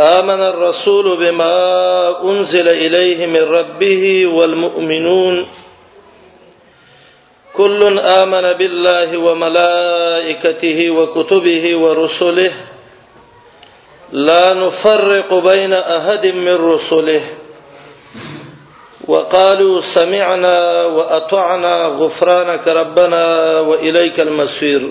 آمن الرسول بما أنزل إليه من ربه والمؤمنون كل آمن بالله وملائكته وكتبه ورسله لا نفرق بين أحد من رسله وقالوا سمعنا وأطعنا غفرانك ربنا وإليك المسير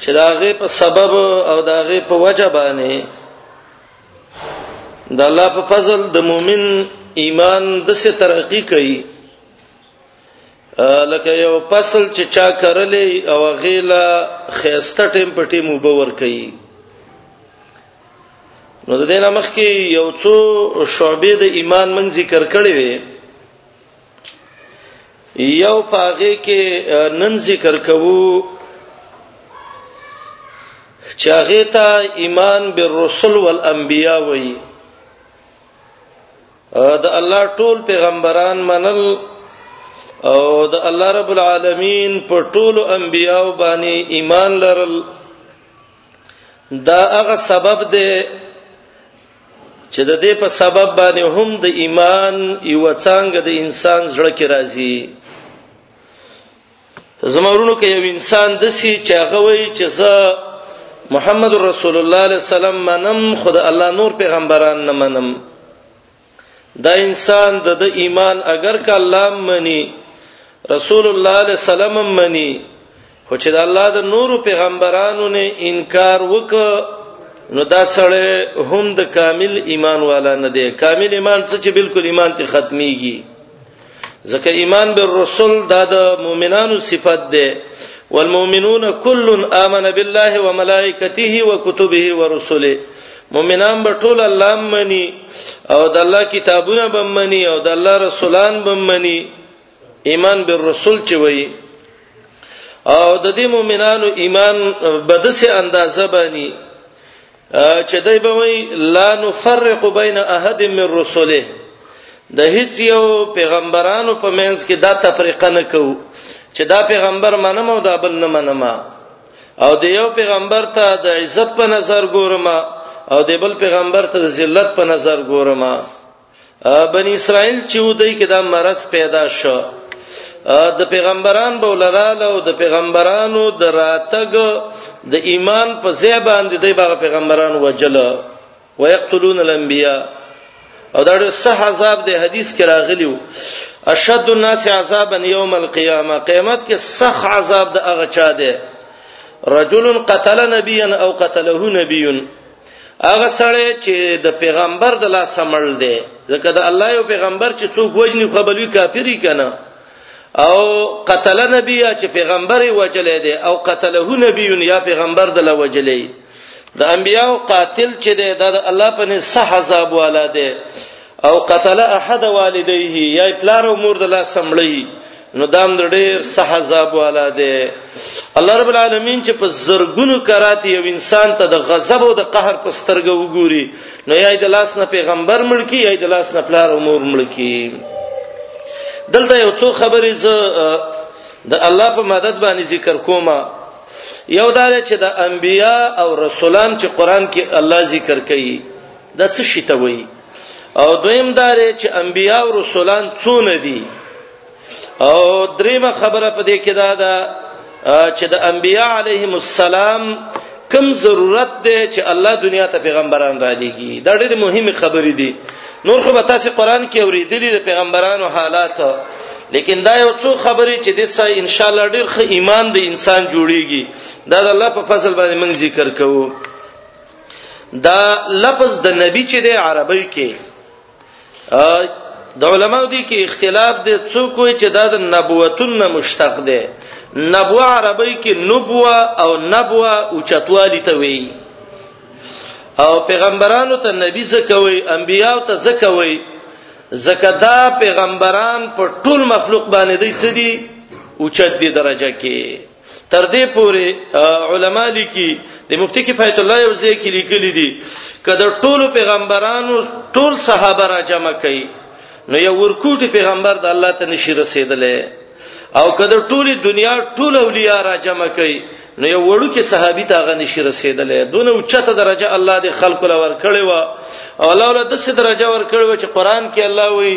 چې داغه په سبب او داغه په وجه باندې د الله په فضل د مؤمن ایمان د څه ترقی کوي لکه یو فصل چې چا کرلې او غیلا خيسته ټیم په ټیم وبور کوي نو د دې نامخ کې یو څو شعبې د ایمان من ذکر کړي وي یو پاغه کې نن ذکر کوو چاغه ته ایمان بالرسل والانبیاء وایي د الله ټول پیغمبران منل او د الله رب العالمین په ټول انبیاء باندې ایمان لرل دا هغه سبب دی چې د دې په سبب باندې هم د ایمان یو څنګه د انسان زړه کې راځي زمورونو کې یو انسان د سي چې هغه وایي چې زه محمد رسول الله علیه السلام منم خود الله نور پیغمبران نه منم دا انسان د د ایمان اگر کلام منی رسول الله علیه السلام منی خو چې د الله د نور پیغمبرانو نه انکار وک نو دا سره هم د کامل ایمان والا نه دی کامل ایمان څه چې بالکل ایمان ته ختميږي ځکه ایمان بر رسول دا د مؤمنانو صفت ده والمؤمنون كل آمن بالله وملائكته وكتبه ورسله مؤمنان به ټول الله مني او د الله کتابونه به مني او د الله رسولان به مني ایمان بالرسول چې وایي او د دې مؤمنانو ایمان بدسه اندازه باندې چې دای به وی لا نفرق بین احد من رسله د هیڅ یو پیغمبرانو په منځ کې دا تفریقه نه کوو چې دا پیغمبر منم او دا بل نه منم او د یو پیغمبر ته د عزت په نظر ګورم او د بل پیغمبر ته د ذلت په نظر ګورم بنی اسرائیل چې ودی کې دا مرض پیدا شو د پیغمبران بولرال او د پیغمبرانو د راتګ د ایمان په ځای باندې د باغ پیغمبران وجل ويقتلون الانبیاء او دا ډېر صح عذاب دی حدیث کې راغلیو اشد الناس عذابا یوم القیامه قیامت کې صح عذاب د هغه چا دی رجل قتل نبيا او قتله نبي هغه سړی چې د پیغمبر د لاس مړ دی ځکه د الله یو پیغمبر چې څوک وجنی خو بلوي کافری کنه او قتل نبی یا چې پیغمبر وجلې دی او قتله نبی یا پیغمبر د لا وجلې د انبیانو قاتل چې دی د الله په نس عذاب والا دی او قتل احد والديه یا پلار او مور د لاس سمړی نو دام د ډیر سحذاب والا دی الله رب العالمین چې په زرګونو کرات یو انسان ته د غضب او د قهر په سترګه وګوري نو یا د لاس نه پیغمبر ملکی یا د لاس نه پلار او مور ملکی دلته یو څو خبرې ز د الله په مدد باندې ذکر کومه یو دا چې د انبیا او رسولان چې قران کې الله ذکر کوي دا څه شي ته وایي او دویم دا دی چې انبیا او رسولان څونه دي او دریمه خبره په دې کې دا ده چې د انبیا علیهم السلام کم ضرورت دی چې الله دنیا ته پیغمبران را لېږي دا ډېر مهمه خبرې دي نور خو به تاسو قران کې اورېدلې د پیغمبرانو حالات لیکن دا یو څو خبرې چې د سه ان شاء الله ډېر ښه ایمان د انسان جوړيږي دا د الله په فضل باندې موږ ذکر کوو دا لفظ د نبی چې د عربی کې د علماو دي کې اختلاف دي څوک وي چې دا د نبوتون نه مشتق دی نبوه عربی کې نبوه او نبوه او چتوالی ته وی او پیغمبرانو ته نبی زکوي انبیاو ته زکوي زکه دا پیغمبران په ټول مخلوق باندې دي څه دي او چت دي درجه کې تر دې پورې علما لیکي د مفتی کفایت الله یو ځای کې لیکلي دي کله ټول پیغمبرانو ټول صحابه را جمع کړي نو یو ورکوټي پیغمبر د الله ته نشي رسیدلې او کله ټول دنیا ټول اولیاء را جمع کړي نو یو وړو کې صحابي ته غني شي رسیدلې دونه اوچته درجه الله د خلکو لور کړي وا او الله له دسه درجه ور کړي چې قران کې الله وایي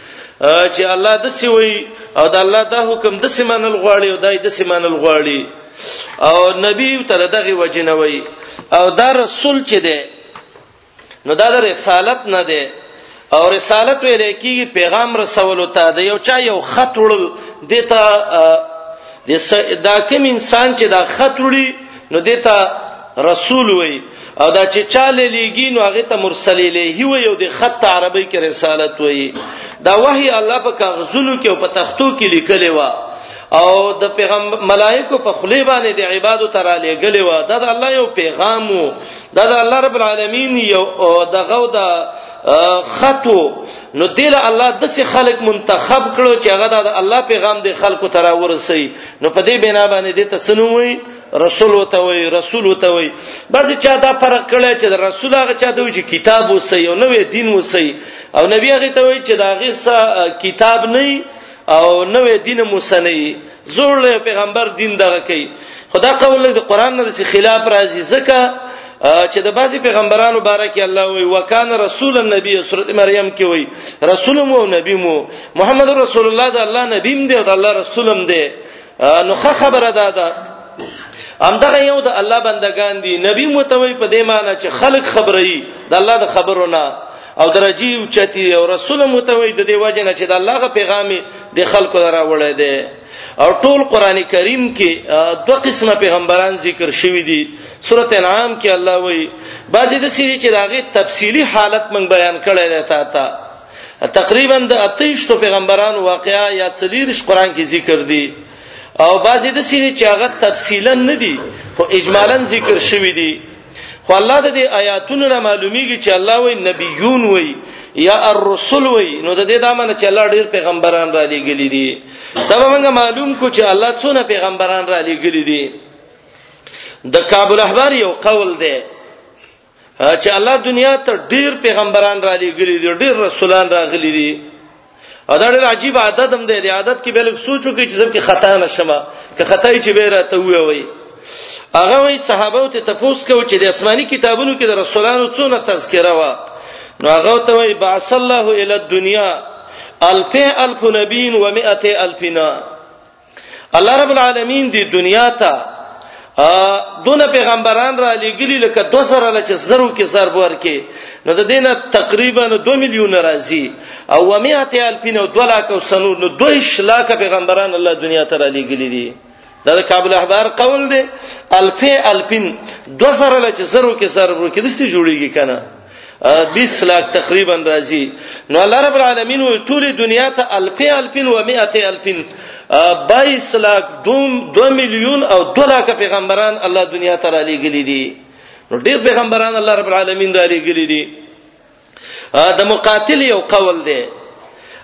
چې الله د سی وی او د الله دا حکم د سی منل غواړي او دای د سی منل غواړي او نبی تعالی دغه وجنه وی او دا رسول چې دی نو دا د رسالت نه دی او رسالت ویل کیږي پیغام رسولو ته د یو چا یو خط وړل دته دا کوم انسان چې دا خط وړي نو دیتا رسول وي او دا چې چاله لیږي نو هغه ته مرسل الیه وي او د خط عربی کې رسالت وي دا وحي الله په کاغذونو کې او په تختو کې لیکلی و او د پیغمبر ملائکه په خلی باندې د عبادت تر علی غلی و دا د الله یو پیغام و دا د الله رب العالمین یو دغه د خطو نو دله الله د څخه خلق منتخب کړو چې هغه د الله پیغام د خلکو تر ورسي نو په دې بنا باندې دې ته څنو وي رسول وته وي رسول وته وي بس چا دا فرق کړی چې رسول هغه چا دوی چې کتاب وسي او نوې دین وسي او نبی هغه ته وي چې دا هغه کتاب نه او نوې دین مسنی زوړ له پیغمبر دین دغه کوي خدا قول د قران نه چې خلاف راځي ځکه چې د بعضی پیغمبرانو باره کې الله وی وکانه رسول النبی سورۃ مریم کې وی رسول مو نبی مو محمد رسول الله د الله نبی هم دی او د الله رسول هم دی نو خه خبره ده ده همدغه یو د الله بندگان دي نبی متوي په دې معنی چې خلق خبري د الله د خبرونه او درجی او چتی او رسول متوي د دې وجه نه چې د الله غ پیغامي د خلکو لپاره وړي دي او ټول قران کریم کې دوه قسمه پیغمبران ذکر شوی دي سورته انعام کې الله وایي بعضی د سړي چې داغه تفصیلی حالت من بیان کړی دی تا ته تقریبا د اتیشتو پیغمبرانو واقعا یا څلیرش قران کې ذکر دي او بعضی د سینې چې هغه تفصیلا نه دي خو اجمالا ذکر شوی دي خو الله د دې آیاتونو نه معلومیږي چې الله وی نبیون وی یا الرسل وی نو د دې دامن چې الله ډیر پیغمبران را لېګلې دي دا موږ معلوم کو چې الله څونه پیغمبران را لېګلې دي د کعب الاحبار یو قول دی چې الله دنیا ته ډیر پیغمبران را لېګلي دي ډیر رسولان راغلي دي او دا ډېر عجیب عادت هم دی دی عادت کې بلک سوچو کې چې زم کې خطا نشمه که خطا یې چې به راته وی وي هغه وی صحابه ته تپوس کو چې د آسماني کتابونو کې د رسولانو څونه تذکره و نو هغه ته وی بعث الله الی الدنیا الف الف نبین و 100 الفنا الله رب العالمین دی دنیا ته دونه پیغمبران را لېګلی لکه 2000 لچ زرو کې ضرب ورکې نو د دینه تقریبا 2 میلیون راځي او و مئات الفین او 2 لاک او سنور نو 2 لاک پیغمبران الله دنیا ته را لېګلی دي دا د کابل احبار قول دی الفی الفین 2000 لچ زرو کې ضرب ورکې دستي جوړیږي کنه 20 لاک تقریبا راځي نو الله رب العالمین وی ټول دنیا ته الفی الفین و مئته الفین 22 لاک 2 میلیون او 2 لاک پیغمبران الله دنیا ته را لېګلې دي نو ډېر پیغمبران الله رب العالمین را لېګلې دي د مقاتل یو قول دی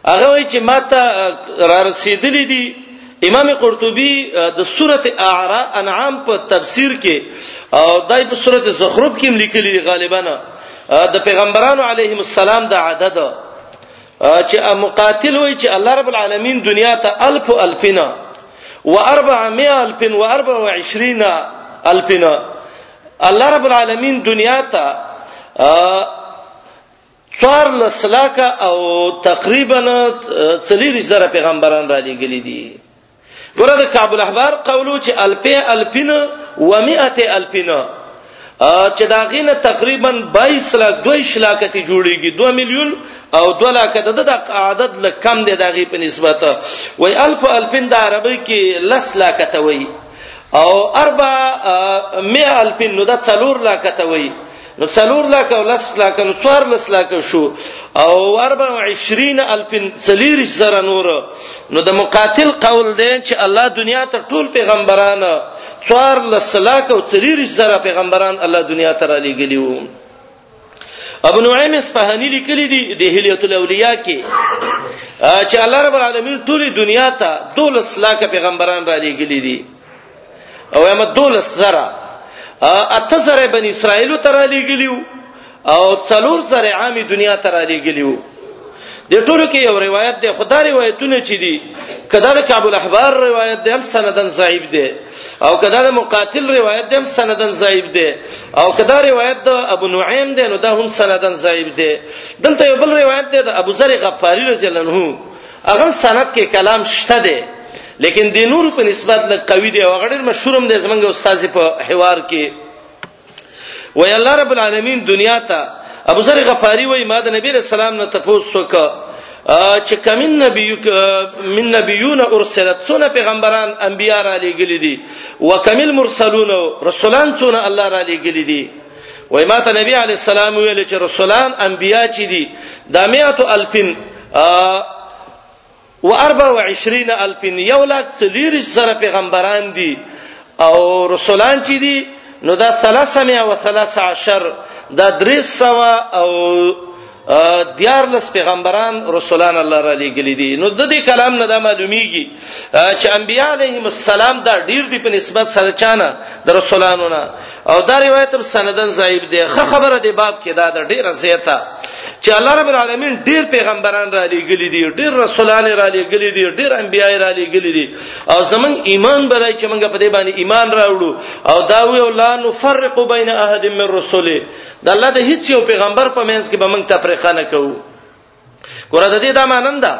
هغه وایي چې ماته را رسیدلې دي امام قرطبي د سوره اعراف انعام په تفسیر کې او دای په سوره زخرف کې لیکلي دي غالبا د پیغمبرانو علیهم السلام د عدد چې مقاتل وایي چې الله رب العالمین دنیا ته الف الفنا و 400 الف و 24 الفنا الله رب العالمین دنیا ته څوار لسلاکه او تقریبا څلیری زره پیغمبران را لېګلې دي ګوره د کعب الاحبار قولو چې الفه الفین و مئه الفین چې دا غینه تقریبا 22 لاک 22 لاک ته جوړیږي 2 میلیون او 2 لاک د د عدد ل کم دی دا غی په نسبت وای الف الفین د عربی کې لس لاک ته وای او اربع 100 الفین نو دا 4 لاک ته وای نو څلور لاک او لس لاک نو څوار لس لاک شو او 24 الف سلیر زره نور نو د مقاتل قول دی چې الله دنیا ته ټول پیغمبران څوار لس لاک او سلیر زره پیغمبران الله دنیا ته را لېګلی وو ابو نعیم اصفهانی لیکلی دی د هلیت الاولیاء کې چې الله رب العالمین ټول دنیا ته 12 لاک پیغمبران را لېګلی دي او هم دولس زره اته زره بن اسرائیل تر لګلیو او څلور زره عامي دنیا تر لګلیو د ټولو کې یو روایت دی خدای روایتونه چي دي کدا د کعب الاحبار روایت دی هم سندن ضعیف دی او کدا د مقاتل روایت دی هم سندن ضعیف دی او کدا روایت د ابو نعیم دی نو دا هم سندن ضعیف دی دلته یو بل روایت دی د ابو ذر غفاری رضی الله عنه هغه سند کې کلام شته دی لیکن د نور په نسبت له قوی دی او غړي مشهور هم دی زمونږ استاد په حوار کې وای الله رب العالمین دنیا ته ابو ذر غفاری وای ما د نبی رسول الله نه تفوسو ک چې کمن نبی من نبیون ارسلت څونه پیغمبران انبیا را لېګل دي وکمل مرسلون رسولان څونه الله را لېګل دي وای ما ته نبی علی السلام ویل چې رسولان انبیا چي دي د 100 الفین و اربع و عشرین الفین یو لاک سلیریش سره پیغمبران دي او رسولان چې دي نو دا ثلاثمه او ثلاث عشر دا درې سوا او دیار لس پیغمبران رسولان الله را لېګلې دي نو د دې کلام نه دا معلومیږي چې انبیاء علیهم السلام دا ډیر دي په نسبت سره چانه د رسولانو نه او دا روایت هم سندن ضعیف دی خه خبره دی باب کې دا د ډیره زیاته چې الله رب العالمین ډیر پیغمبران را لېګلې دي ډیر رسولان را لېګلې دي ډیر انبیای را لېګلې دي او زمون ایمان برای چې موږ په دې باندې ایمان راوړو او دا وی الله نفرق بین احد من رسله د الله د هیڅ یو پیغمبر په منځ کې به موږ تفریقه نه کوو ګوره د دې دا مانند ده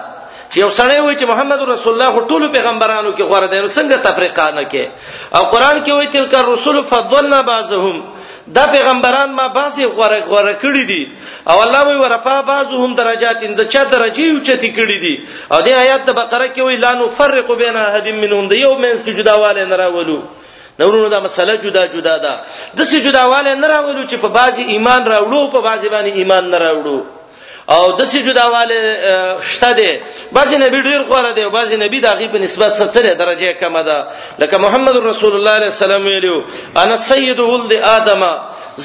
چې یو سړی وایي چې محمد رسول الله خو ټول پیغمبرانو کې غوړه دی نو څنګه تفریقه نه کې او قران کې وایي تلک الرسل فضلنا بعضهم دا پیغمبران ما بعضی غوړه غوړه کړی دي او الله وی ورفا بعضهم درجات اند چا درجه یو چتی کړی دي او د آیات د بقره کې وی لا نفرق بین احد منهم د یو مینس کې جداواله نه راولو نورونو دا مسله جدا جدا ده د سې جداواله نه راولو چې په بعضی ایمان راوړو په بعضی باندې ایمان نه راوړو او د سې جداواله شته دي بعضی نبی ډیر غوړه دي او بعضی نبی د هغه په نسبت سره درجه کمه ده لکه محمد رسول الله علیه السلام ویلو انا سید ولد ادم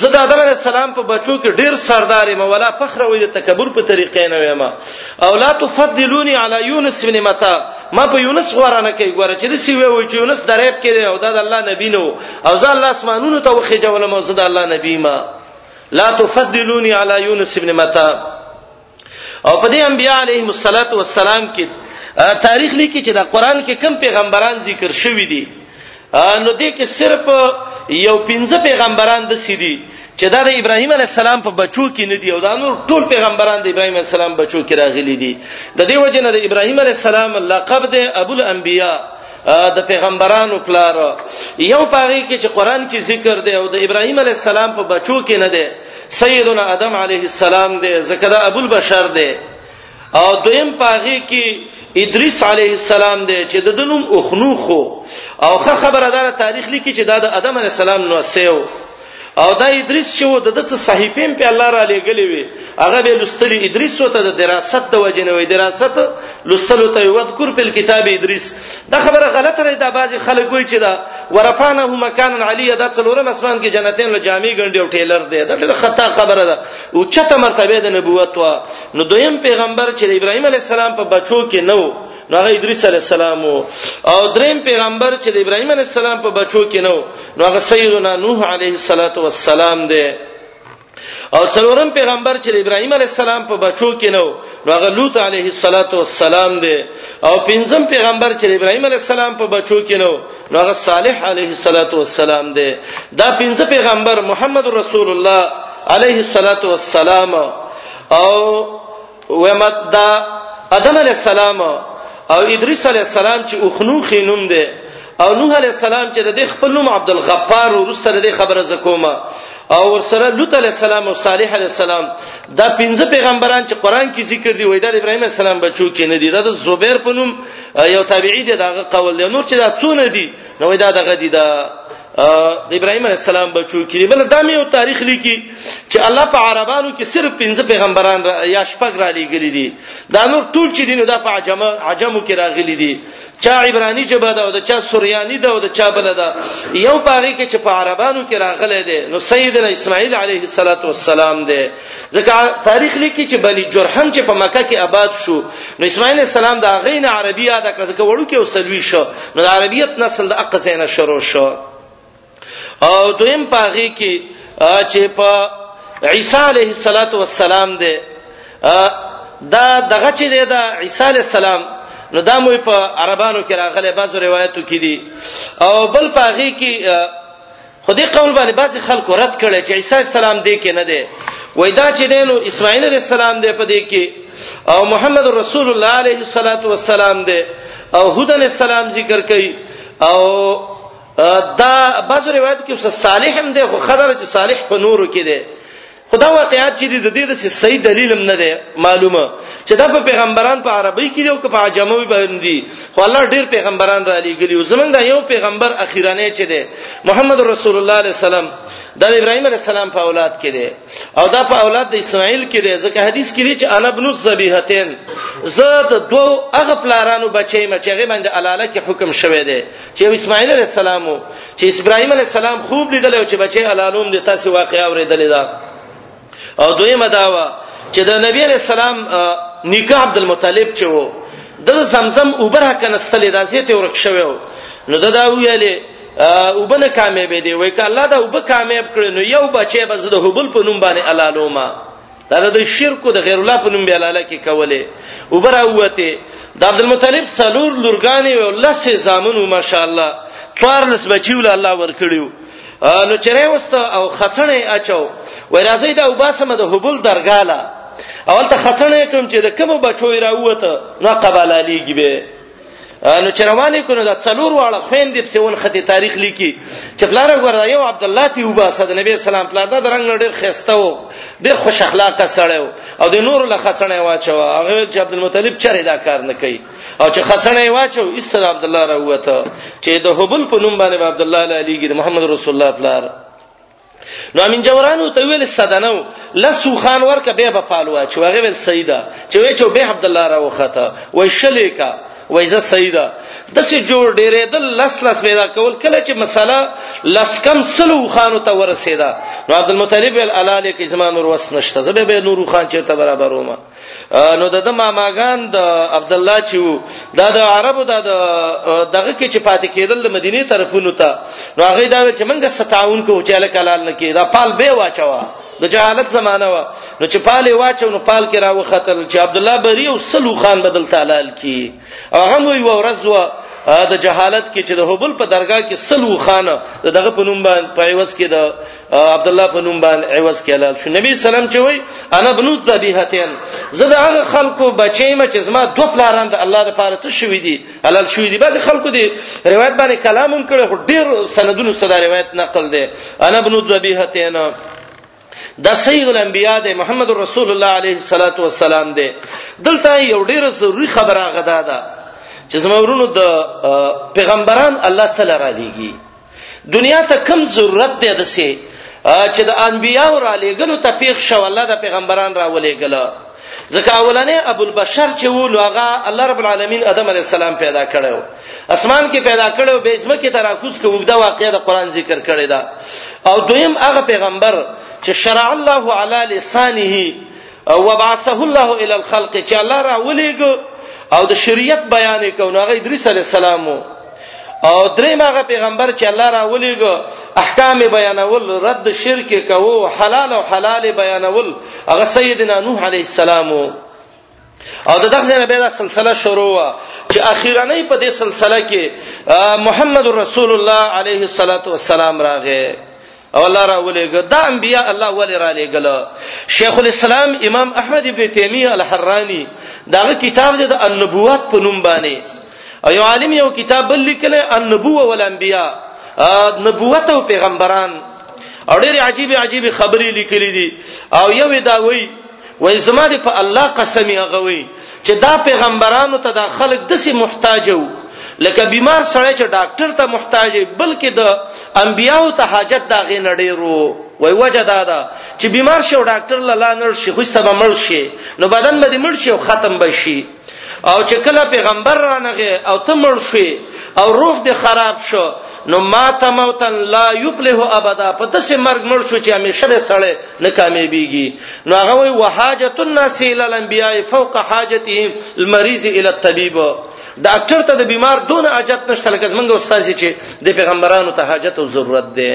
زه د آدم علی السلام په بچو کې ډیر سردار یم ولا فخر وې د تکبر په طریقې نه ویم او لا تفضلونی علی یونس بن متا ما په یونس غواره نه کوي غواره چې د سی وی چې یونس درېب کې دی او د الله نبی نو او زه الله اسمانونو ته وخې جوړم او زه د الله نبی ما لا تفضلوني على يونس ابن متا او په دې انبیاء علیهم الصلاۃ والسلام کې تاریخ لیکي چې دا قران کې کم پیغمبران ذکر شوی دي نو دې کې صرف یو پنځه پیغمبران د سیدی چې دا د ابراهیم علی السلام په بچو کې نه دی او دا نور ټول پیغمبران د ابراهیم علی السلام بچو کې راغلي دي د دې وجنه د ابراهیم علی السلام لقب د ابو الانبیاء د پیغمبرانو پلار یو پاغي کې چې قران کې ذکر دی او د ابراهیم علی السلام په بچو کې نه دی سیدنا ادم علیه السلام دی زکه دا ابو البشر دی او دویم پاغي کې ادریس علیه السلام دی چې د دنوم اخنوخو او خه خبره دار تاریخ لیکي چې دا د ادم علیه السلام نو سیو او دا ادریس چې و د د څه صحیفې په الله را لېګلې وي هغه به لستلی ادریس وته د دراست د وجه نه وي دراست لستلو ته وذکر په کتاب ادریس دا خبره غلطه ده دا بعضی خلک وایي چې دا ورفانه مکان علی دا څلورم اسمان کې جنتین له جامع ګنډي او ټیلر دی دا ډېر خطا خبره ده او چته مرتبه د نبوت وا نو دویم پیغمبر چې ابراهیم علی السلام په بچو کې نو نو هغه ادریس علی السلام او دریم پیغمبر چې د ابراهیم علی السلام په بچو کې نو نو هغه سیدنا نوح علیه السلام دی او څلورم پیغمبر چې ابراهیم علی السلام په بچو کې نو نو هغه لوط علیه السلام دی او پنځم پیغمبر چې ابراهیم علی السلام په بچو کې نو نو هغه صالح علیه السلام دی دا پنځه پیغمبر محمد رسول الله علیه السلام او ومت دا ادم علی السلام او ادریس علی السلام چې اوخنوخي نوم دی او نوح علی السلام چې د خپل نوم عبد الغفار ورسره د خبره زکوما او ورسره لوط علی السلام او صالح علی السلام دا پنځه پیغمبران چې قران کې ذکر دي وای دا ابراهیم علی السلام بچو کې نه دي دا د زبیر په نوم یو تابعی دی دا قول دی نور چې دا څونه دي نو دا دغه دي دا د ابراهيم عليه السلام بچو کې بل دا مې یو تاریخ لیکي چې الله په عربانو کې صرف پنځه پیغمبران را یا شپږ را لېګلې دي دا نور ټول چې دینو دا په عجم عجمو کې راغلي دي چا عبرانی جبه ده او د چا سوریانی ده او د چا بل ده یو پاره کې چې په عربانو کې راغلي دي نو سیدنا اسماعیل علیه السلام ده ځکه تاریخ لیکي چې بني جرهم چې په مکه کې آباد شو نو اسماعیل السلام دا غین عربی یاد کړ ځکه وړو کې وسلوي شو نو د عربیت نسل د اقصی زینه شروع شو او دویم پاغي کې چې په عیسی علیه الصلاۃ والسلام دی دا دغه چې دی دا عیسی علیه السلام نو دا مو په عربانو کې راغلي بعضو روایتو کې دي او بل پاغي کې خو دې قول باندې بعضی خلکو رد کړي چې عیسی السلام دې کې نه دی وای دا چې دینو اسماعیل علیه السلام دې په دې کې او محمد رسول الله علیه الصلاۃ والسلام دې او هود علیه السلام ذکر کړي او دا بعض روایت کې صالح هم دی خو خبره چې صالح په نورو کې دی خدا واقعات چې د دې د صحیح دلیل هم نه دی معلومه چې دا په پیغمبران په عربی کې دی او په عجموي باندې خو الله ډیر پیغمبران را لېګلی او زمونږ یو پیغمبر اخیرانه چې دی محمد رسول الله علیه السلام د ابراهیم علیه السلام په اولاد کې دی او دا په اولاد د اسماعیل کې دی ځکه حدیث کې دی چې انا ابن الذبیحتین زاد دوه هغه پلارانو بچی مچغه باندې علاله کې حکم شوه دی چې اسماعیل علیه السلام چې اسرائیل علی السلام خوب لیدل او چې بچي علالوم دي تاسو واقعا اوریدل دا او دویمه داوا چې د نبی علی السلام نکاح عبد المطلب چې وو د زمزم اوبره کنستلې دا زیته ورک شوی نو دا دا ویلې وبنه کامیاب دی وای ک الله دا وب کامیاب کړي نو یو بچي بز د هبل په نوم باندې علالوما دا د شرک د غیر الله په نوم بیا لاله کې کوله او براوته د عبد المطلب څلور لورګانې او لسه زامن او ماشاء الله څوار لس بچیول الله ورکړیو نو چرې وسته او خڅنې اچو وای راځي دا وباسمه د هبل درګاله اول ته خڅنې کوم چې د کوم بچو راوته نه قباله لیږي به نو چې روانې کونه دا څلور واړه خويندې په سیون خطي تاریخ لیکي چې بلار غوړا یو عبد الله تی وبا صد نبی سلام پلا دا درنګ ډېر خسته وو ډېر خوش اخلاقه سړی وو او د نور له خڅنې واچو هغه چې عبد المطلب چرې دا کار نه کوي او چې خڅنې واچو ایستر عبد الله راوته چې د هبل په نوم باندې عبد الله علی ګر محمد رسول الله پلار نو امین جورانو ته ویل صدنو لسو خان ورکه به په پالوا چې هغه ویل سیدا چې وی چې به عبد الله راو خطه وای شلې کا وای ز سیدا د سې جوړ ډېرې د لس لس پیدا کول کله چې مسله لس کم سلو خان ته ورسېدا نو عبد المطلب ول الاله کې زمان نور وس نشته زبې به نور خان چې ته برابر ومه نو د ماماګان د عبد الله چې وو دا د عربو د دغه کې چې پاتې کېدل د مدینه طرفونو ته نو هغه دا چې منګه ستاون کو چې له کلال نه کې دا پال به واچوا د جهالت زمانہ و نو چې پال واچو نو پال کې راو خطر چې عبد الله بری او سلو خان بدل تعالی کی هغه مو یو ورځ و د جهالت کې چې د هبل په درگاه کې سلو خان دغه په نوم باندې په عوض کې د عبد الله په نوم باندې عوض کې حلال شو نبی سلام چې وای انا بنوت ذبیحتین زه د هغه خلکو بچیم چې زما دوه پلاران د الله لپاره څه شوې دي حلال شوې دي بعض خلکو دي روایت باندې کلام هم کړو ډیر سندونو صدا روایت نقل دي انا بنوت ذبیحتین دا سید الانبیاء دی محمد رسول الله علیه الصلاۃ والسلام دی دلته یو ډیره ضروری خبره غدا ده چې زمورونو د پیغمبران الله تعالی را لېږي دنیا ته کم ضرورت دی د سي چې د انبیاء را لېګلو ته پیښ شو الله د پیغمبران را ولېګل ځکه اولنې ابو البشر چې و نو هغه الله رب العالمین ادم علی السلام پیدا کړو اسمان کې پیدا کړو به زمکه ته راکوز کې وګدا واقعې د قران ذکر کړی دا او دویم هغه پیغمبر چې شرع الله علی لسانه او وبعثه الله الى الخلق چې الله را ولېګ او د شریعت بیان کو نو هغه ادریس علی السلام او درې ماغه پیغمبر چې الله را ولېګ احکام بیانول رد شرک کو حلال او حلال بیانول هغه سیدنا نوح علی السلام او د دغه نه به دا سلسله شروع وا چې اخیرنۍ په دې سلسله کې محمد رسول الله علیه الصلاۃ والسلام راغې او الله را ولېګ دا انبیا الله ولې را لېګل شیخ الاسلام امام احمد ابن تیمیه الحرانی دا کتاب د النبوات په نوم باندې او یو عالم یو کتاب بل لیکل النبوه والانبیاء نبوت او پیغمبران او ډېر عجیب عجیب خبرې لیکلې دي او یو دا وایي وای زما دې په الله قسم یې غوي چې دا پیغمبرانو ته دا خلک دسي محتاج وو لکه بیمار سړی چې ډاکټر ته محتاج دی بلکې د انبیانو ته حاجت دا غي نډیرو وای وجه دا ده چې بیمار شو ډاکټر لاله نر شي خو سبا مړ شي نو بدن به دې مړ شي او ختم بشي او چې کله پیغمبر رانغه او ته مړ شوې او روح دې خراب شو نو مات موتن لا یفلح ابدا په دسه مرګ مړ شو چې همیشه به سړی نه کامیابیږي نو هغه وی وحاجت الناس الى الانبیاء فوق حاجتهم المریض الى الطبيب ډاکټر ته د بیمار دون حاجت نشته لکه زمونږ استاد چې د پیغمبرانو ته حاجت او ضرورت دی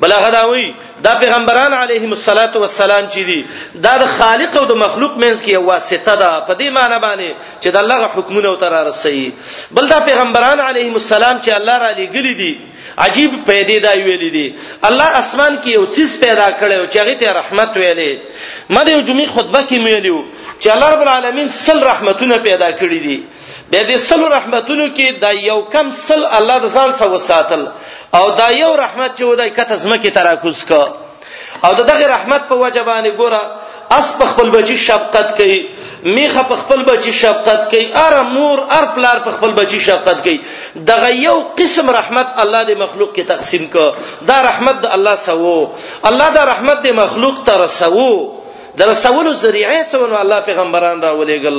بلغه دا وی دا پیغمبران علیهم الصلاۃ والسلام چې دي دا د خالق او د مخلوق مینس کې واسطه ده په دې معنی باندې چې د الله حکمونه او تر رسي بل دا پیغمبران علیهم السلام چې الله را لګلی دي عجیب پیدا دا ویلې دي الله اسمان کې یو څیز پیدا کړو چې هغه ته رحمت ویلې مده جمعې خطبه کې ویلو چې الله رب العالمین سل رحمتونه پیدا کړی دي بیا دې سل رحمتونو کې دا یو کم سل الله د ځان سره وساتل او دا یو رحمت چې ودای کته زمکه تراکوس کا او دغه رحمت په وجبانه ګوره اس په خپل بچی شفقت کوي میخه په خپل بچی شفقت کوي ار مور ار پلار په خپل بچی شفقت کوي دغه یو قسم رحمت الله د مخلوق کې تقسیم کو دا رحمت د الله سوو الله دا رحمت د مخلوق ته رسوو د رسولو ذریعه څونه الله پیغمبران راولېګل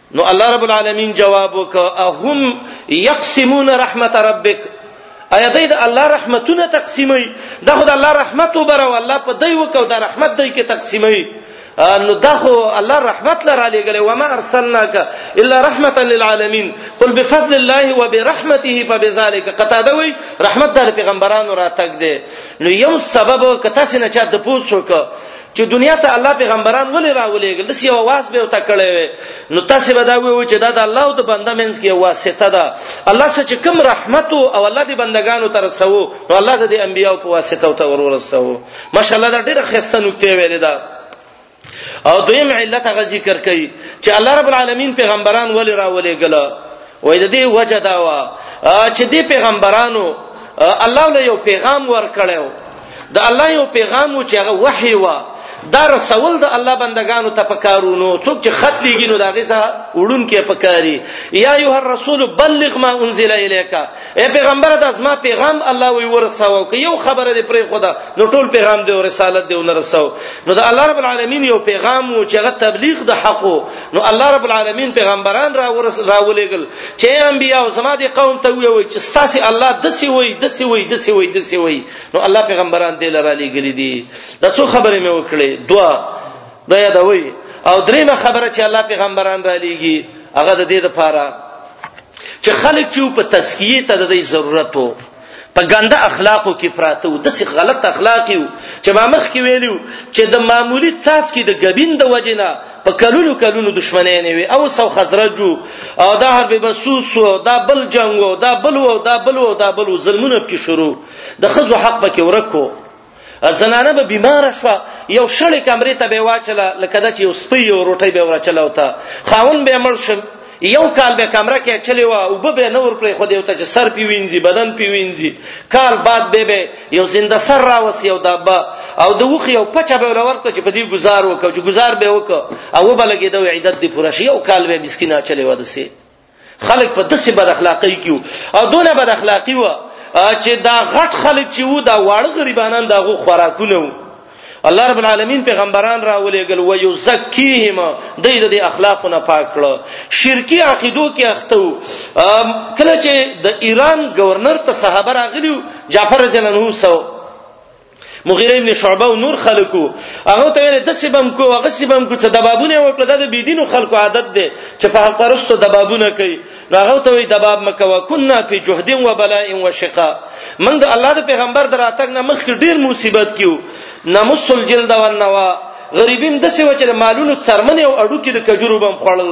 نو الله رب العالمین جواب وک اهم یقسمون رحمت ربک ایا دای د الله رحمتونه تقسیمي دا خو د الله رحمت وبره او الله په دای وکاو د رحمت دای کې تقسیمي نو دا خو الله رحمت لره لګل و ما ارسلناک الا رحمت للعالمین قل بفضل الله وبرحمته فبذلك قتاده وی رحمت د پیغمبرانو را تک دی نو یو سبب کته سینه چا د پوسو ک چې دنیا ته الله پیغمبران ولې راولېګل د سیو واس به وتا کړې وي نو تاسو به دا ویو چې دا د الله او د بنده منځ کې واسطه ده الله سره چې کوم رحمت او الله د بندگانو تر سو نو الله د انبیو په واسطه او تور ورسو ماشاءالله دا ډیره خسته نکته ویلې ده او دویم علت غ ذکر کوي چې الله رب العالمین پیغمبران ولې راولېګل وای د دې وجه دا وا چې دې پیغمبرانو الله له یو پیغام ورکړیو د الله یو پیغام چې هغه وحی وا دا رسول د الله بندگانو ته پکارونو څوک چې خط لیږي نو دا غیسه وړون کې پکاري یا ایه الرسول بلغ ما انزل الیک اے پیغمبر دا زما پیغام الله وی ورساو که یو خبره دې پرې خدا نو ټول پیغام دې او رسالت دې ونرساو نو دا الله رب العالمین یو پیغام وو چې هغه تبلیغ د حقو نو الله رب العالمین پیغمبران را ورس راولېګل چې انبیا او زما دې قوم ته وی چې ستاسو الله دسی وی دسی وی دسی وی دسی وی نو الله پیغمبران دې لرالې ګلې دي دا څو خبره مې وکړې دوا دا یادوي او دریمه خبره چې الله پیغمبران را لېږي هغه د دې لپاره چې خلک چې په تزکیه ته د دې ضرورت وو په ګنده اخلاقو کې پراته وو د څه غلط اخلاق یو چې ما مخ کې ویلو چې د معمولی څاڅ کې د غبین د وجنه په کلونو کلونو دښمنۍ نه وي او سو خزرجو او دا حرب بسوس او دا بل جنگ او دا بل او دا بل او دا بل ظلمونه کې شروع د خزو حق پکې ورکو زنانه به بیمار شو یو شړې کمرې ته به واچله لکه د چې یو سپي یو روټي به ورچله وتا خاون به مړ شم یو کال به کمره کې چلی و او به نور پر خو دیو ته چې سر پی وینځي بدن پی وینځي کال بعد به به یو زنده سر را وس یو دابه او د وخ یو پچا به ولور ته چې په دې گزار وکړو چې گزار به وکړو او به لګیدو عیدت دی پوره شي یو کال به مسکینا چلی و دسه خلک په دسه بد اخلاقی کیو او دونه بد اخلاقی و چې دا غټ خلک چې وو دا واړه غریبانان دا غو خوراکونه وو الله رب العالمین پیغمبران را ولېګل و یزکیهم د دې اخلاقونه پاک کړه شرکی عقیدو کې اخته کله چې د ایران گورنر ته صحابه راغلیو جعفر رضی الله عنه سو مغیره ابن شعبه او نور خلکو هغه ته ویل د سبم کو هغه سبم کو چې د بابونه وکړه د بيدینو خلکو عادت دی چې په حق پرستو د بابونه کوي هغه ته وی د باب مکه وکنا فی جهد و بلاء و شقاء من د الله د پیغمبر دراتک نه مخکې ډیر مصیبت کیو نمس الجلد والنوا غریبیم د سوچ مالونو څرمنه او اډو کې د کجورو بم خړل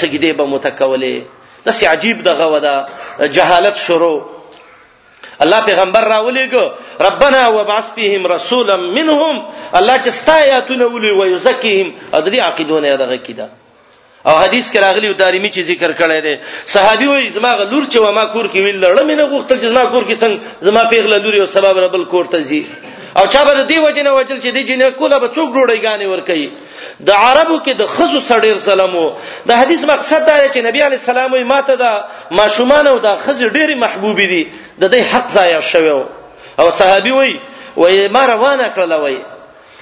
سجدي به متکولې د سي عجیب دغه ودا جهالت شروع الله پیغمبر راولېګو ربنا وبعث فيهم رسولا منهم الله چې ستایاتونه ولي وي زکیهم او د دې عقیدونه دغه کیده او حدیث کې راغلی او دارمی چې ذکر کړی دی صحابي وایي زما غلور چې وما کور کې ویل لړم نه غوښتل چې زما کور کې څنګه زما پیغله لوري او سبب ربل کور ته زی او چا به دی وجنه وجل چې دی جنې کوله به څوک ډوړی غانې ور کوي د عربو کې د خزو سره ډیر ظلم وو د حدیث مقصد دا دی چې نبی علی السلام یې ماته دا ماشومان او دا خزې ډېری محبوب دي د دې حق ضایع شوی او صحابي وای وای ما روانه کړل وای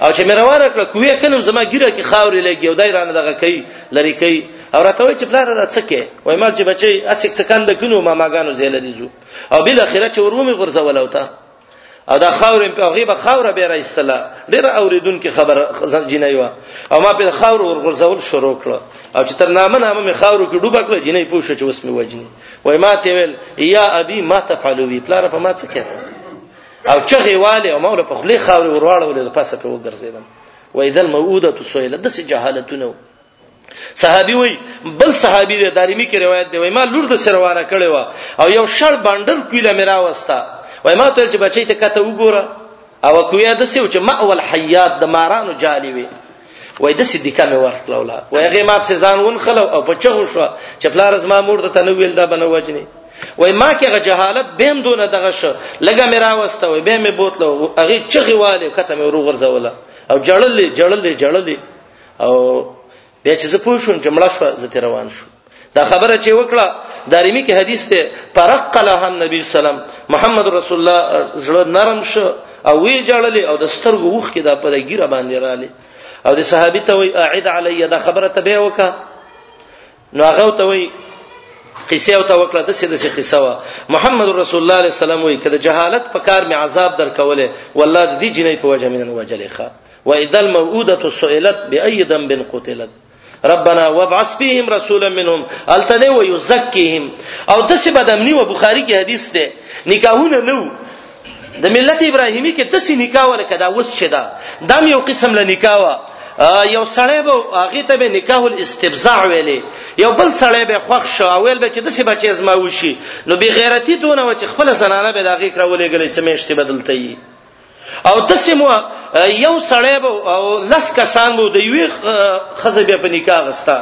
او چې مې روانه کړ کوې کنم زما ګیره کې خاورې لګي او دای رانه دغه کوي لری کوي او راته وای چې بلاره دا څه کې وای ما چې بچي اسک سکند کینو ما ماګانو زیل دي جو او بل اخرت ورومي غرزول او ته او دا خاور په غیبه خاور به راځتله ډیره اوریدونکو خبر خزر جنای و او ما په خاور ورغورځول شروع کړ او چې تر نامه نامه می خاور کې ډوب کړ جنای پوښتنه چې وسمه وجنی وای ما ته ویل یا ابي ما تفعلوا بي پلار په ما څه کوي او چغه والي او مولا په خلی خاور ورواړول د پاسه په وګرځیدم و اذا الموءوده سئلت د سجهالتونه صحابي وای بل صحابي د دارمی کې روایت دی وای ما لور د سروانه کړي وا او یو شړ باندل کویله میرا وستا وای ما ته چې بچی ته کته وګوره او کویا د سیو چې ماول حیات د مارانو جالي وي وای د صدیقه مې ورکړه ولا وای هغه ما په ځان ون خلو او په چغو شو چې پلار زما مور د تنویل دا بنو وجنی وای ما کې غ جهالت بهم دون دغه شو لګه میرا وستا وای به مې بوتلو هغه چغي والي کته مې وروغرزوله او جړلې جړلې جړلې او بیا چې زه پوه شوم چې مړه شو زه تیر روان شوم دا خبره چې وکړه دارمی کې حدیث ته فرق له نبی سلام محمد رسول الله زړه نرم شو او وی جړلې او د سترګو وښ کې دا په ګیره باندې رااله او د صحابي ته وی اعد علی دا خبره ته به وکړه نو هغه ته وی قصه او توکل د سې د سې قصه وا محمد رسول الله عليه السلام وی کده جهالت په کار می عذاب درکوله والله دې جنې په وجه مين وجلې ښا واذا الموءوده سئلت باي ذنب قتلت ربنا وابعث فيهم رسولا منهم التنه ويزكيهم او د سې بدمنی و بخاری کې حدیث ده نکاحونه نو د ملت ابراهیمی کې د سې نکاح ورکه دا وس شدا دا یو قسم له نکاح وا یو سړی به هغه ته به نکاح الاستبزاع ویلې یو بل سړی به خوښ شو ویل به چې د سې بچی زما وشي نو به غیرتی دونه و چې خپل زنانه به دغه کرولې غلې چې مېشته بدلته یي او د سې مو یو سړی به لس کسان مو د یوې خزه به په نکاح غستا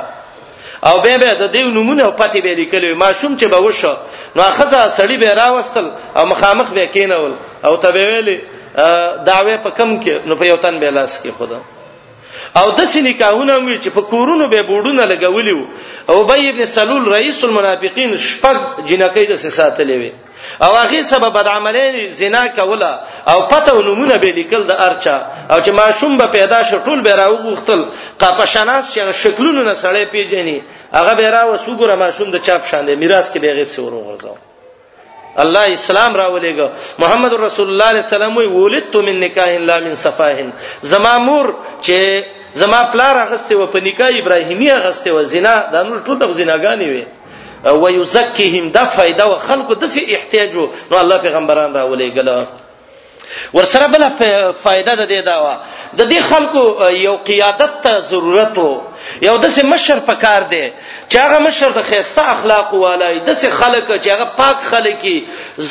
او به به د دیو نمونه پاتې به لیکلې ماشوم چې به وشو نو خزه سړی به راوستل او مخامخ به کینول او ته به ویلې داوی په کم کې نو په یو تن به لاس کې خدا او د سینې کاهونه وی چې په کورونو به بورډونه لګولیو او بې ابن سلول رئیس المنافقین شپږ جنکې د ساتلې وي او هغه سبب بد عملین زنا کوله او پته او نمونه به لیکل د ارچا او چې ماشوم به پیدا شو ټول به راوغختل قاپه شناس چې شکلونو نه سړی پیژني هغه به را وسوګره ماشوم د چاپ شاندې میراث کې به غیب سره ورغورځاو الله اسلام راولېګو محمد رسول الله عليه السلام وی ولدت من نکاح لا من صفاهن زما مور چې زما پلار غسته و په نکاح ابراهیمی غسته و زنا د نور ټول د زناګانی وی و یزکیهم دا فائدہ و خلکو د سي احتیاجو نو الله پیغمبران را ولېګل ورسره بل فائدہ ده دا وا د دې خلکو یو قیادت ته ضرورت وو یو د سه مشر پکار دی چې هغه مشر د خيسته اخلاق والای د سه خلک چې هغه پاک خلک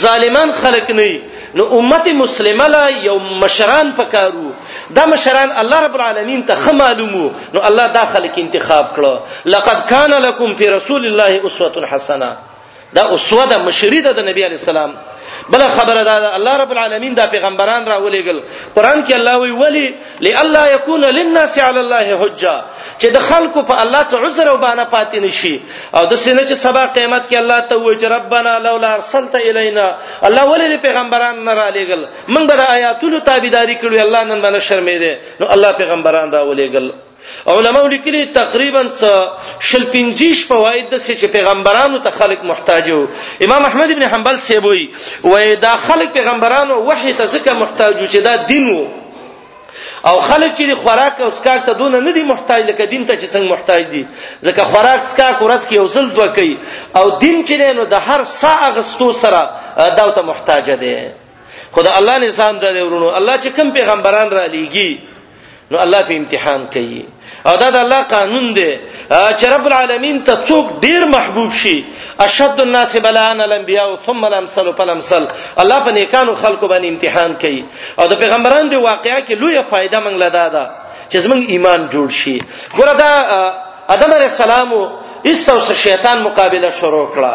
ظالمان خلک نه نو امت مسلمه لا یو مشران پکارو دا مشران الله رب العالمین ته خه معلومو نو الله دا خلک انتخاب کړو لقد کان لکم فی رسول الله اسوه حسنه دا اسوه د مشری د نبی علی السلام بل خبره دا الله رب العالمین دا پیغمبران را ولېګل قران کې الله وی ولی لالا يكون للناس على الله حجه چې د خلکو په الله څخه عذر او بانه پاتې نشي او د سینې چې سبا قیامت کې الله ته وایي چې ربنا لولا ارسلت الینا الله ولې پیغمبران نه را لېګل موږ به آیاتونو تابعداري کړو الله نن باندې شرمې دي نو الله پیغمبران را ولېګل علماء لیکلي تقریبا شل پنځیش فواید د چې پیغمبرانو ته خلق محتاج وو امام احمد ابن حنبل سیبوي وای دا خلق پیغمبرانو وحی ته ځکه محتاج وو چې دا دین وو او خلک چې خوراک او اسکاک ته دونه نه دي محتاج لکه دین ته چې څنګه محتاج دي ځکه خوراک اسکاک ورځ کې یو ځل دوه کوي او دین چې نو د هر سا اغستو سره دا ته محتاج دي خدای الله نظام ته ورونو الله چې کوم پیغمبران را لېږي نو الله په امتحان کوي او دا د الله قانون دی چې رب العالمین ته څوک ډیر محبوب شي اشد الناس بلاء الانبیاء ثم الامثل فالامثل الله په نیکانو خلکو باندې امتحان کوي او د پیغمبرانو دی واقعیا کې لویه فائدہ موږ لدا ده چې زموږ ایمان جوړ شي ګوره دا ادم علی السلام ایستو سره شیطان مقابله شروع کړه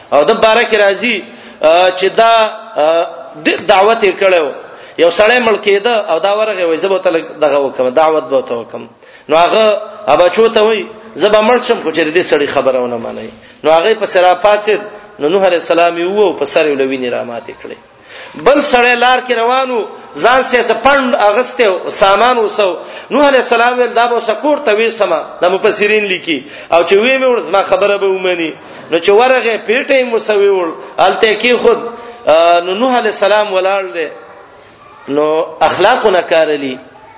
او د باره کې راځي چې دا د دعوت کړو یو سړی مړ کېده او دا ورغه وای زبو تل دغه وکم دعوت به ته وکم نو هغه ابا چوته وای زبا مړ شم خو چې دې سړی خبرونه مانی نو هغه په سراپات نو نوح علی السلام یو په سر ولوینې را ماتې کړې بل سړی لار کې روانو ځان سي څه پند اغسته او سامان وسو نوح عليه السلام ول دا به سکور ته وې سما د مفسرین لیکي او چې وې مې ورز ما خبره به ومني نو چې ورغه پیټه مو سوي ول الته کې خود نو نوح عليه السلام ولاړ دی نو اخلاقونه کارلی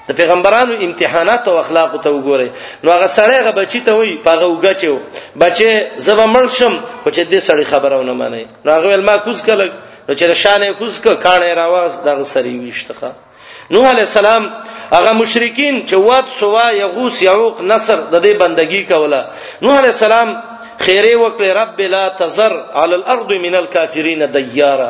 د پیغمبرانو امتحانات او اخلاق ته وګورئ نو هغه سړی هغه بچی ته وای پاغه وګچو بچي زبا مړ شم خو چې دې سړی خبرونه مانی نو هغه ما کوز کله نو چې شانې کوز ک کانه راواز دغه سری ویشتخه نوح علی السلام هغه مشرکین چې وات سوا یغوس یعوق نصر د دې بندگی کوله نوح علی السلام خیره وکړه رب لا تزر علی الارض من الكافرین دیارا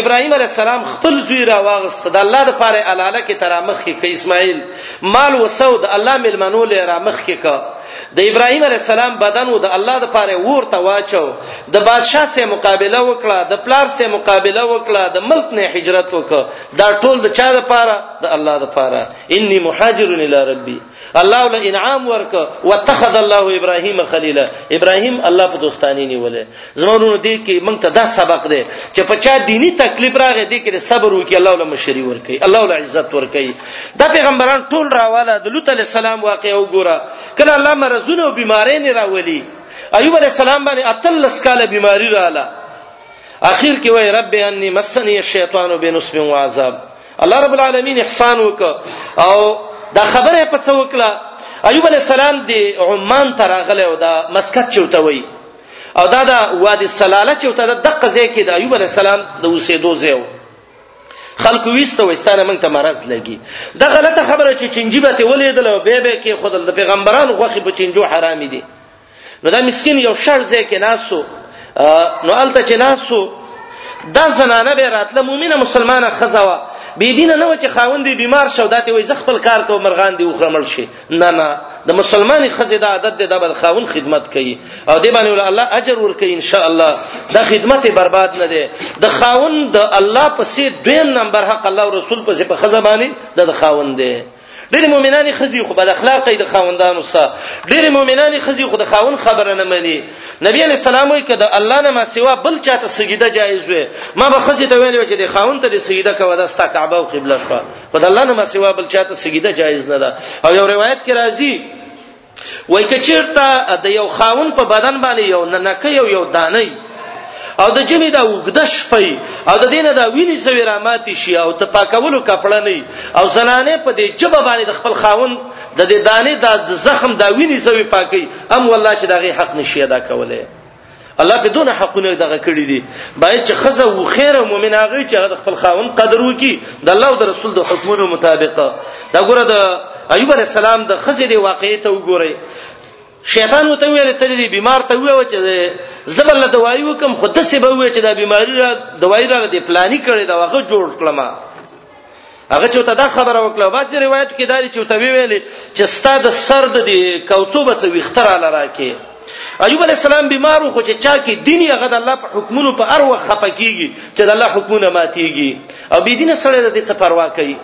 ابراهيم عليه السلام خپل زوی را واغست د الله د پاره الاله کې ترامخ کې اسماعیل مال وسو د الله ملمنو له رامخ کې کا د ابراهيم عليه السلام بدن و د الله د پاره ورته واچو د بادشاه سره مقابله وکړه د پلار سره مقابله وکړه د ملک نه هجرت وکړه دا ټول د چا د پاره د الله د پاره اني محاجر الى ربي الله له انعام ورک واتخذ الله ابراهيم خليلا ابراهيم الله په دوستانی نیولې زمونږ دې کې موږ ته دا سبق دی چې په چا دینی تکلیف راغی دې کې صبر وکي الله له مشری ورکي الله له عزت ورکي دا پیغمبران ټول راواله د لوط عليه السلام واقع وګوره کله الله مرزونه او بیمارې نه راولي ایوب عليه السلام باندې اتلس کاله بیماری رااله اخر کې وای رب اني مسني الشیطان بنصب وعذاب الله رب العالمین احسان وک او دا خبره په څو کړه ایوب علی السلام دی عمان ته راغله او دا مسکت چوته وای او دا دا وادي سلاله چوته د دقه ځای کې د ایوب علی السلام د اوسېدو ځای و خلکو ویسته وستانه مونږ ته مرز لګي دا غلطه خبره چې چنجي به ته ولې دل او به به کې خدل د پیغمبرانو غوخي په چنجو حرامي دي نو دا مسكين یو شړ ځای کې ناسو نو الته چې ناسو دا زنانه به راتله مؤمنه مسلمانه خزوا بی دین نه و چې خاوندې بیمار شو داتې وای زه خپل کار کوم مرغان دی وخرمل شي نه نه د مسلمانې خزې د عادت دی د بد خاون خدمت کوي او دی باندې الله اجر ور کوي ان شاء الله دا خدمت برباد نه دی د خاون د الله پسې دویم نمبر حق الله او رسول پسې په خزبانی د خاون دی ډېر مؤمنانې خزي خو بد اخلاقې د خاوندانو سره ډېر مؤمنانې خزي خو د خاوند خبره نه مني نبی علی السلام وی کده الله نه ما سوا بل چاته سجده جایز وي ما به خزي ته ویل چې د خاوند ته د سجده کوه دا ستا کعبه او قبله شو خدای الله نه ما سوا بل چاته سجده جایز نه ده او یو روایت کې راځي وای کچیرته د یو خاون په بدن باندې یو ننکه یو یو دانه او د جمی دا وګد شپي او د دینه دا ویني سوي راماتي شي او ته پاکولو کپړه نه او زنانه په دې جبه باندې د خپل خاون د دې دانه د زخم دا ویني سوي پاکي ام والله چې دا غي حق نشي ادا کوله الله په دونه حقونه دغه کړی دي باید چې خزه و خیر او مؤمن هغه چې هغه خپل خاون قدر وکي د الله او د رسول د حکمونو مطابق دا ګوره د ایوب علی السلام د خزه دی واقعي ته وګورئ شیطان وته ویل ته دې بیمار ته ویو چې زبر له دوايي وکم خود څه به وی چې دا بیماری را دوايي را دې پلاني کړي دا واخه جوړ کړم هغه چې ته دا خبره وکړه بعضی روایت کې داري چې ته ویلې چې ستاد سر د کوڅو بچ ویختره لراکه ایوب علی السلام بیمار خو چې چا کې دین یې غد الله په حکمونو په ارو خپکیږي چې د الله حکمونه ماتيږي او بی دینه سره د دې څه پروا کوي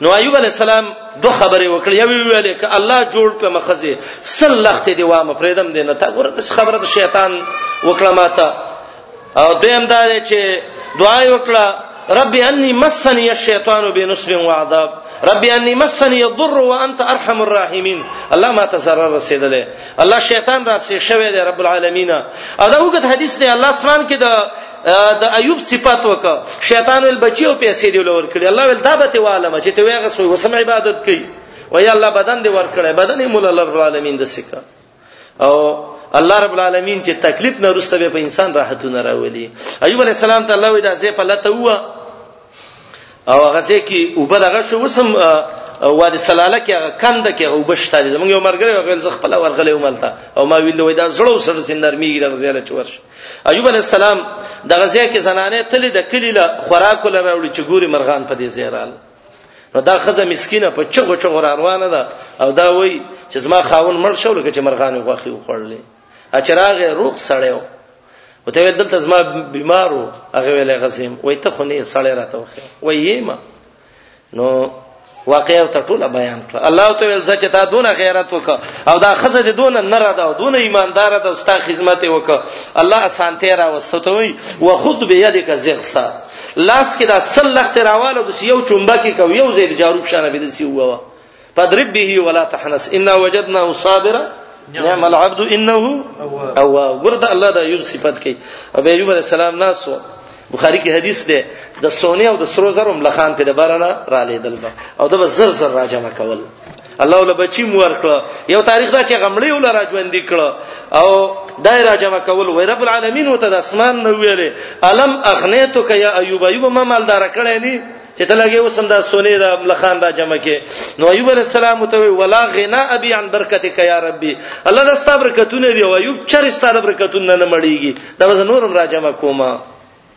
نو ایوب علی السلام دوه خبرې وکړې یو ویلې ک الله جوړ کړه مخزه سل لخت دی وامه پرېدم دینه تا ګوره د خبره د شیطان وکړه ماته او دیم دا دی چې دعا وکړه رب انی مسنی الشیطان بنصب وعذاب رب انی مسنی الضر وانت ارحم الراحمین الله ما ته zarar رسیدلې الله شیطان راپسې شوی دی رب العالمین او دا وګت حدیث دی الله اسمان کې د د ایوب صفات وک شیطان ول بچیو پیسې دی لور کړی الله ول دا به ته عالم چې ته ویغه سوې وسم عبادت کوي وای الله بدن دی ور کړی بدن مولا رب العالمین د سکه او الله رب العالمین چې تکلیف نه رسته به په انسان راحتونه راولي ایوب علی السلام ته الله وی دا زه په لته و او هغه ځکه کې وبدغه شو وسم وادي سلاله کې هغه کند کې او بشته دي موږ یو مرګره غل ز خپل ورغلې وملته او ما ویل وای دا زړو سره سندر میږي د غزاله چورش ایوب علی السلام د غزا کې زنانه تل د کلی له خوراک لره وړي چې ګوري مرغان په دې زیرال نو دا خزه مسکینه په چغو چغو روانه ده او دا وای چې زما خاون مړ شو لکه چې مرغانو غوخي وخړلې اچراغه روغ سړیو وته ویل دلته زما بیمارو هغه ویل غسیم وای ته خو نه سړی راته وخه وای ما نو واقعي او ټوله بیان کړ الله تعالی ول چې تا دونه غیرت وک او دا خزه دې دونه نه را دا دونه ایماندار ده او ستا خدمت وک الله اسانته را وسته وي وخذ بيدک زغسا لاس کې دا سل لخت راواله بس یو چومبه کې کو یو زید جاروب شانه بده سی ووا فضرب به ولا تحنس ان وجدنا صابرا نعم العبد انه اواب ورته الله دا یوب صفات کوي ابي ایوب علی السلام ناسو بخاری کې حدیث ده د سونی او د سرو زرم لخان په دبرنه را لیدل او د زر زر راجمه کول الله ول بچی مو ورکړه یو تاریخ دا چې غمړې ول راځوند کړه او دای راجم کول وای رب العالمین وته د اسمان نو ویلې الم اغنیتک یا ایوب ایوب ما مالدار کړې ني چې ته لګې وسم دا سونې دا لخان دا جمع کې نو ایوب علی السلام ته وی ولا غنا ابي عن برکتک یا ربي الله دا ستاسو برکتونه دی او ایوب چر ستاسو برکتونه نه مړیږي دا وز نورم راجم کومه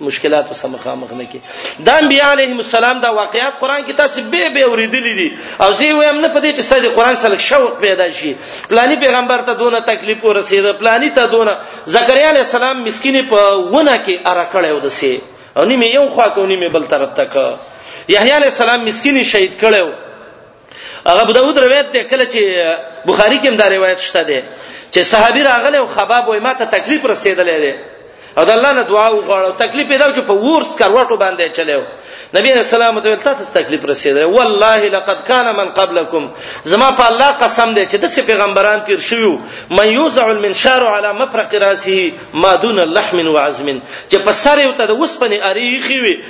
مشکلاتو سره مخامخ نه کی دا انبیاء علیهم السلام دا واقعیات قران کې تاسو به به اوریدلې دي او زه وایم نه پدې چې سړي قران سره شوق پیدا شي پلانی پیغمبر ته دونه تکلیف ورسېده پلانی ته دونه زکریا علی السلام مسکین په ونه کې اره کړی ودسه او نیمه یو خوا کو نیمه بل طرف تک یحیی علی السلام مسکین شهید کړو هغه ابو داود روایت دی کله چې بخاری کې هم دا روایت شته دی چې صحابي راغله او خباب وای ماته تکلیف رسیدلې دی او د الله نه دعا وغواړو تکلیف پیدا چې په ورس کروټو باندې چلو نبی رسول الله ته تاسو تکلیف رسیدل والله لقد كان من قبلكم زما په الله قسم دی چې د پیغمبران تیر شوی من یوزع المنشار على مفرق راسه ما دون اللحم وعزم چې په سر یو ته د وسپنې اریخي وي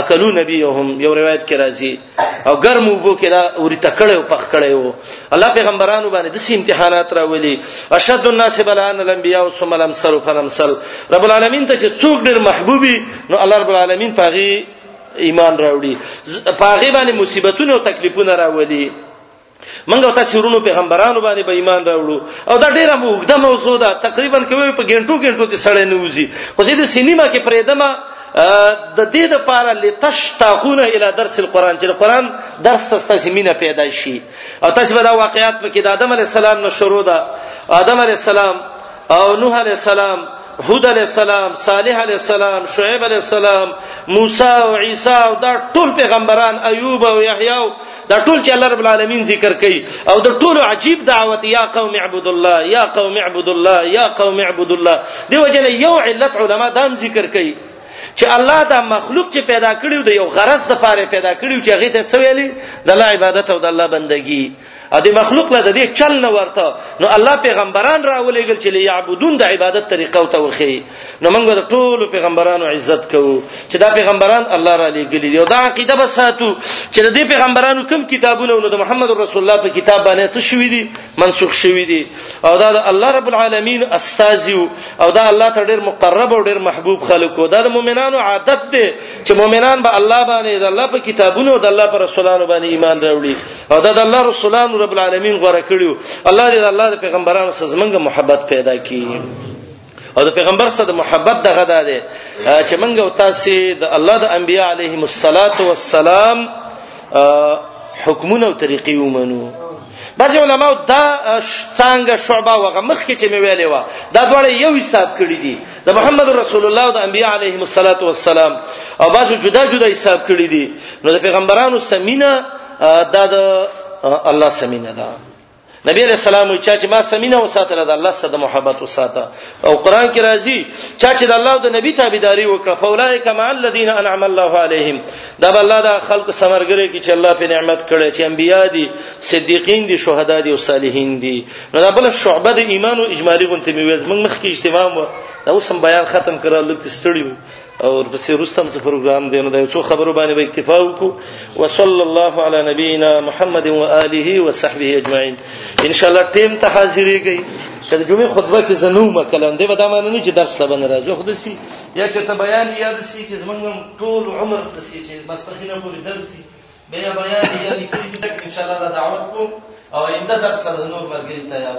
اکلو نبیهم یو روایت کې راځي او ګرم وبو کې دا وري تکړه او پخ کړه یو الله پیغمبرانو باندې د سي امتحانات راولي اشد الناس بلان الانبیاء ثم الامثل فالامثل رب العالمین ته چې څوک ډېر محبوبي نو الله رب العالمین پاغي ایمان راوړي پاغي باندې مصیبتونه او تکلیفونه راولي منګه او تاسو ورونو پیغمبرانو باندې به ایمان راوړو او دا ډیره موږده موضوع ده تقریبا کوي په ګنټو ګنټو ته سړې نه وځي خو زه د سینما کې پرېدمه د دې د پاره لتشتاقون الى درس القران چې قران درس تاسو مینه پیدا شي او تاسو به دا واقعیات په کې د آدم علی السلام نو شروع ده آدم علی السلام او نوح علی السلام هود علی السلام صالح علی السلام شعیب علی السلام موسی او عیسی او دا ټول پیغمبران ایوب او یحیی دا ټول چې الله رب العالمین ذکر کوي او د ټول عجیب دعوت یا قوم اعبد الله یا قوم اعبد الله یا قوم اعبد الله دی وجه یو علت علما دا ذکر کوي چې الله دا مخلوق چې پیدا کړیو د یو غرض د فاره پیدا کړیو چې هغه ته څه ویلي د الله عبادت او د الله بندگی ا دې مخلوق له دې چل نه ورته نو الله پیغمبران راولېګل چې ليعبدون د عبادت طریقه او توخی نو موږ د ټول پیغمبرانو عزت کوو چې دا پیغمبران الله را لېږلي دي او دا عقیده به ساتو چې د دې پیغمبرانو کوم کتابونه نو د محمد رسول الله په کتاب باندې څه شوی دي منسوخ شوی دي او دا د الله رب العالمین استاد او دا الله ته ډېر مقرب او ډېر محبوب خلک او دا د مؤمنانو عادت دی چې مؤمنان به الله باندې د الله په کتابونو او د الله پر رسولانو باندې ایمان راوړي او دا د الله رسولانو رب العالمین غوړه کړیو الله دې د الله د پیغمبرانو سره زمونږ محبت پیدا کړي او د پیغمبر سره د محبت دغه ده چې موږ او تاسو د الله د انبیاء علیهم الصلاۃ والسلام حکمونه او طریقې ومنو بعض علماء دا څنګه شعبه وغه مخ کې چې مې ویلې و دا دواړه یو حساب کړی دي د محمد رسول الله او د انبیاء علیهم الصلاۃ والسلام او بعض جدا جدا حساب کړی دي نو د پیغمبرانو سمینه دا د الله سمینه ده نبی علیہ السلام چا چې ما سمینه وساتله د الله سره د محبت وساته او قران کې راځي چا چې د الله او د نبی تابعداري وکړه فولای کما الذين انعم الله عليهم دا بل الله دا خلق سمرګره کې چې الله په نعمت کړي چې انبیا دي صدیقین دي شهدا دي او صالحین دي نو دا بل شعبه د ایمان او اجمالی غونته میوز موږ مخکې اجتماع و دا اوس هم بیان ختم کړه لکه ستړي او ورپسې وروسته هم څه پروګرام دی نو د یو څو خبرو باندې به اکتفا وکړو وصلی الله علی نبینا محمد و آله و صحبه اجمعین ان شاء الله ټیم ته حاضرېږئ چې د جمعې خطبه کې زنو مکلم دی به دا معنی نه چې درس ته باندې راځو خو دسی یا چې ته بیان یاد شي چې زمونږ ټول عمر ته شي چې مسخینه پورې درسي بیا بیان یاد کړئ ان شاء الله دا دعوت کوم او اینده درس ته نور مرګري تیار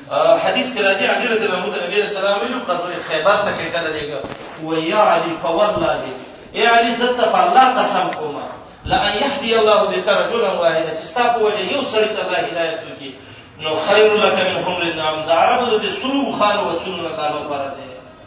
حدیث کې راځي علی رضی الله عنه نبی رسول الله ویلو قضوه خیبر ته کې کله دیګه و یا علی فوالله دی ای علی زت په الله قسم کوم لئن يهدي الله بك رجلا واحدا تستاق وجه یو سړی ته الله هدایت وکي نو خیر لك من حمر النعم دا عربو د سرو خان او سنن الله لپاره دی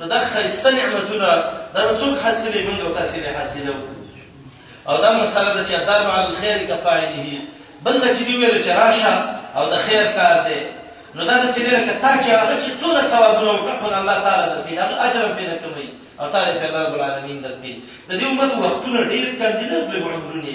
نو دا خیسته نعمتونه دا نو څوک حاصلې موږ او تاسې له حاصلو او دا مسله ده چې ادار مع الخير کفاعله بل د چې ویل چې راشه او د خیر کار دی نو دا چې ډېر کتا چې هغه چې څونه ثوابونه وکړل الله تعالی درکې هغه اجر به نه کوي او تعالی په الله رب العالمین درکې د دې امت وختونه ډېر کم دي نه په عمرونه